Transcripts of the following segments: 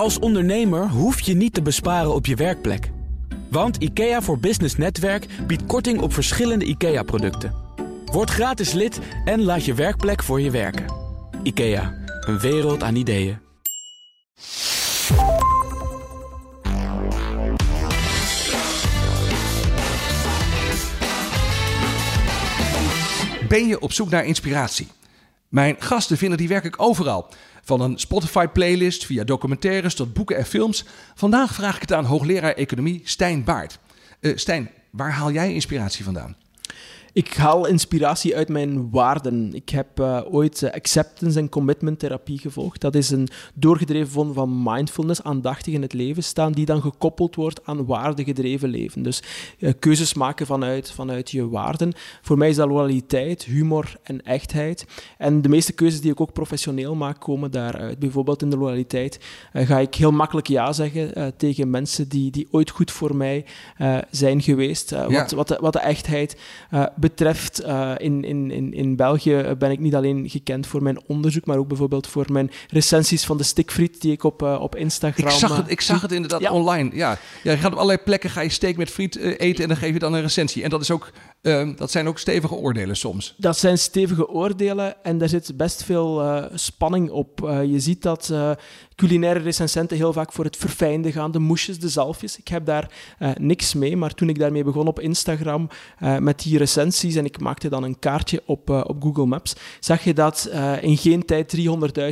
Als ondernemer hoef je niet te besparen op je werkplek. Want IKEA voor Business Netwerk biedt korting op verschillende IKEA-producten. Word gratis lid en laat je werkplek voor je werken. IKEA, een wereld aan ideeën. Ben je op zoek naar inspiratie? Mijn gasten vinden die werkelijk overal. Van een Spotify-playlist via documentaires tot boeken en films. Vandaag vraag ik het aan hoogleraar economie Stijn Baart. Uh, Stijn, waar haal jij inspiratie vandaan? Ik haal inspiratie uit mijn waarden. Ik heb uh, ooit uh, acceptance en commitment therapie gevolgd. Dat is een doorgedreven vorm van mindfulness, aandachtig in het leven staan, die dan gekoppeld wordt aan waardegedreven leven. Dus uh, keuzes maken vanuit, vanuit je waarden. Voor mij is dat loyaliteit, humor en echtheid. En de meeste keuzes die ik ook professioneel maak, komen daaruit. Bijvoorbeeld in de loyaliteit ga ik heel makkelijk ja zeggen tegen mensen die, die ooit goed voor mij zijn geweest. Ja. wat, wat, de, wat de echtheid betreft, uh, in, in, in, in België ben ik niet alleen gekend voor mijn onderzoek, maar ook bijvoorbeeld voor mijn recensies van de stikfriet die ik op, uh, op Instagram... Ik zag het, ik zag het inderdaad ja. online, ja. ja. Je gaat op allerlei plekken, ga je steak met friet eten en dan geef je dan een recensie. En dat, is ook, ehm, dat zijn ook stevige oordelen soms. Dat zijn stevige oordelen en daar zit best veel spanning op. je ziet dat culinaire recensenten heel vaak voor het verfijnde gaan, de moesjes, de zalfjes. Ik heb daar niks mee, maar toen ik daarmee begon op Instagram met die recensies en ik maakte dan een kaartje op, op Google Maps, zag je dat in geen tijd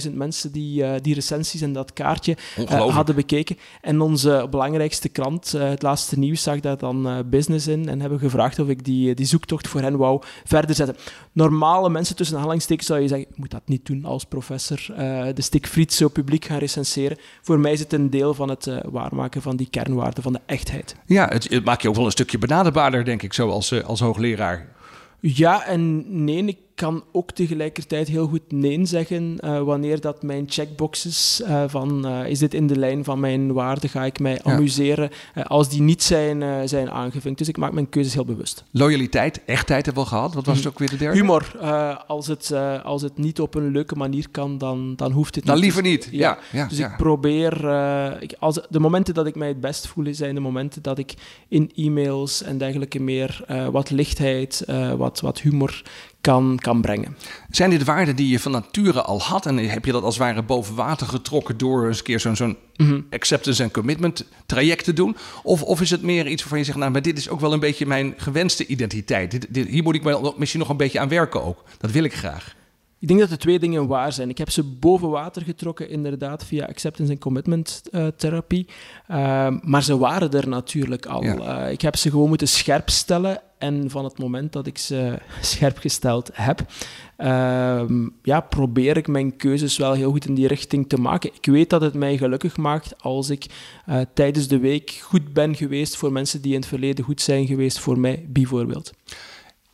300.000 mensen die, die recensies en dat kaartje hadden bekeken. En onze belangrijkste krant, het laatste nieuws, zag daar dan business in en hebben gevraagd of ik die, die zoektocht voor hen wou verder zetten. Normale mensen tussen aanhalingstekens zou je zeggen, ik moet dat niet doen als professor. de stikfriet zo publiek gaan recenseren voor mij is het een deel van het uh, waarmaken van die kernwaarden van de echtheid. Ja, het, het maakt je ook wel een stukje benaderbaarder, denk ik, zo als, uh, als hoogleraar. Ja en nee. Ik kan ook tegelijkertijd heel goed nee zeggen uh, wanneer dat mijn checkboxes uh, van uh, is dit in de lijn van mijn waarde, ga ik mij amuseren, als die niet zijn, zijn aangevinkt. Dus ik maak mijn keuzes heel bewust. Loyaliteit, echtheid hebben we al gehad. Wat was het ook weer de derde? Humor. als, het, als het niet op een leuke manier kan, dan, dan hoeft het dan niet. liever niet. Ja. ja. dus ik probeer, ik, als, de momenten dat ik mij het best voel, zijn de momenten dat ik in e-mails en dergelijke meer wat lichtheid, wat, wat humor kan, kan brengen. Zijn dit waarden die je van nature al had en heb je dat als het ware boven water getrokken door eens een keer zo'n zo'n mm-hmm. acceptance en commitment traject te doen? Of, of is het meer iets waarvan je zegt, nou, maar dit is ook wel een beetje mijn gewenste identiteit. Dit, dit, hier moet ik misschien nog een beetje aan werken ook. Dat wil ik graag. Ik denk dat de twee dingen waar zijn. Ik heb ze boven water getrokken, inderdaad, via acceptance en commitment uh, therapie. Uh, maar ze waren er natuurlijk al. Ja. Uh, ik heb ze gewoon moeten scherp stellen. En van het moment dat ik ze scherp gesteld heb, ehm, ja, probeer ik mijn keuzes wel heel goed in die richting te maken. Ik weet dat het mij gelukkig maakt als ik uh, tijdens de week goed ben geweest voor mensen die in het verleden goed zijn geweest voor mij, bijvoorbeeld.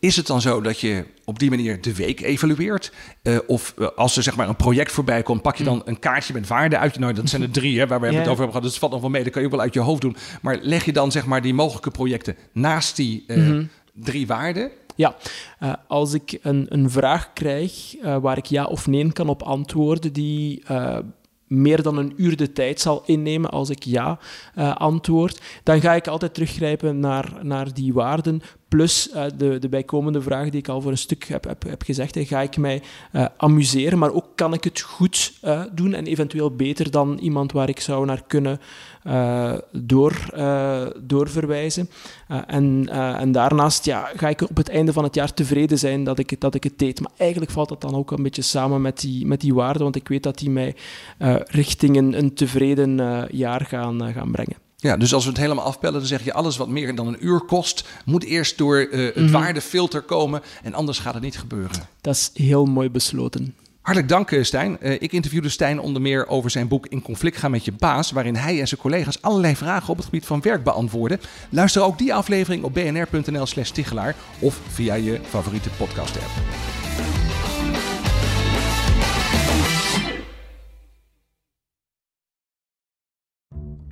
Is het dan zo dat je op die manier de week evalueert? Uh, of uh, als er zeg maar een project voorbij komt, pak je dan een kaartje met waarden uit? Nou, dat zijn er drie hè, waar we het over hebben gehad. Dus het valt nog wel mee, dat kan je ook wel uit je hoofd doen. Maar leg je dan zeg maar die mogelijke projecten naast die uh, mm-hmm. drie waarden? Ja, uh, als ik een, een vraag krijg uh, waar ik ja of nee kan op antwoorden, die uh, meer dan een uur de tijd zal innemen als ik ja antwoord, dan ga ik altijd teruggrijpen naar, naar die waarden. Plus uh, de, de bijkomende vraag die ik al voor een stuk heb, heb, heb gezegd. Ga ik mij uh, amuseren, maar ook kan ik het goed uh, doen en eventueel beter dan iemand waar ik zou naar kunnen door, doorverwijzen. en, en daarnaast ja, ga ik op het einde van het jaar tevreden zijn dat ik, dat ik het deed. Maar eigenlijk valt dat dan ook een beetje samen met die, met die waarden, want ik weet dat die mij richting een, een tevreden jaar gaan, gaan brengen. Ja, dus als we het helemaal afpellen, dan zeg je alles wat meer dan een uur kost, moet eerst door uh, het mm -hmm. waardefilter komen en anders gaat het niet gebeuren. Dat is heel mooi besloten. Hartelijk dank, Stijn. Uh, ik interviewde Stijn onder meer over zijn boek In conflict gaan met je baas, waarin hij en zijn collega's allerlei vragen op het gebied van werk beantwoorden. Luister ook die aflevering op bnr.nl/slash Tichelaar of via je favoriete podcast-app.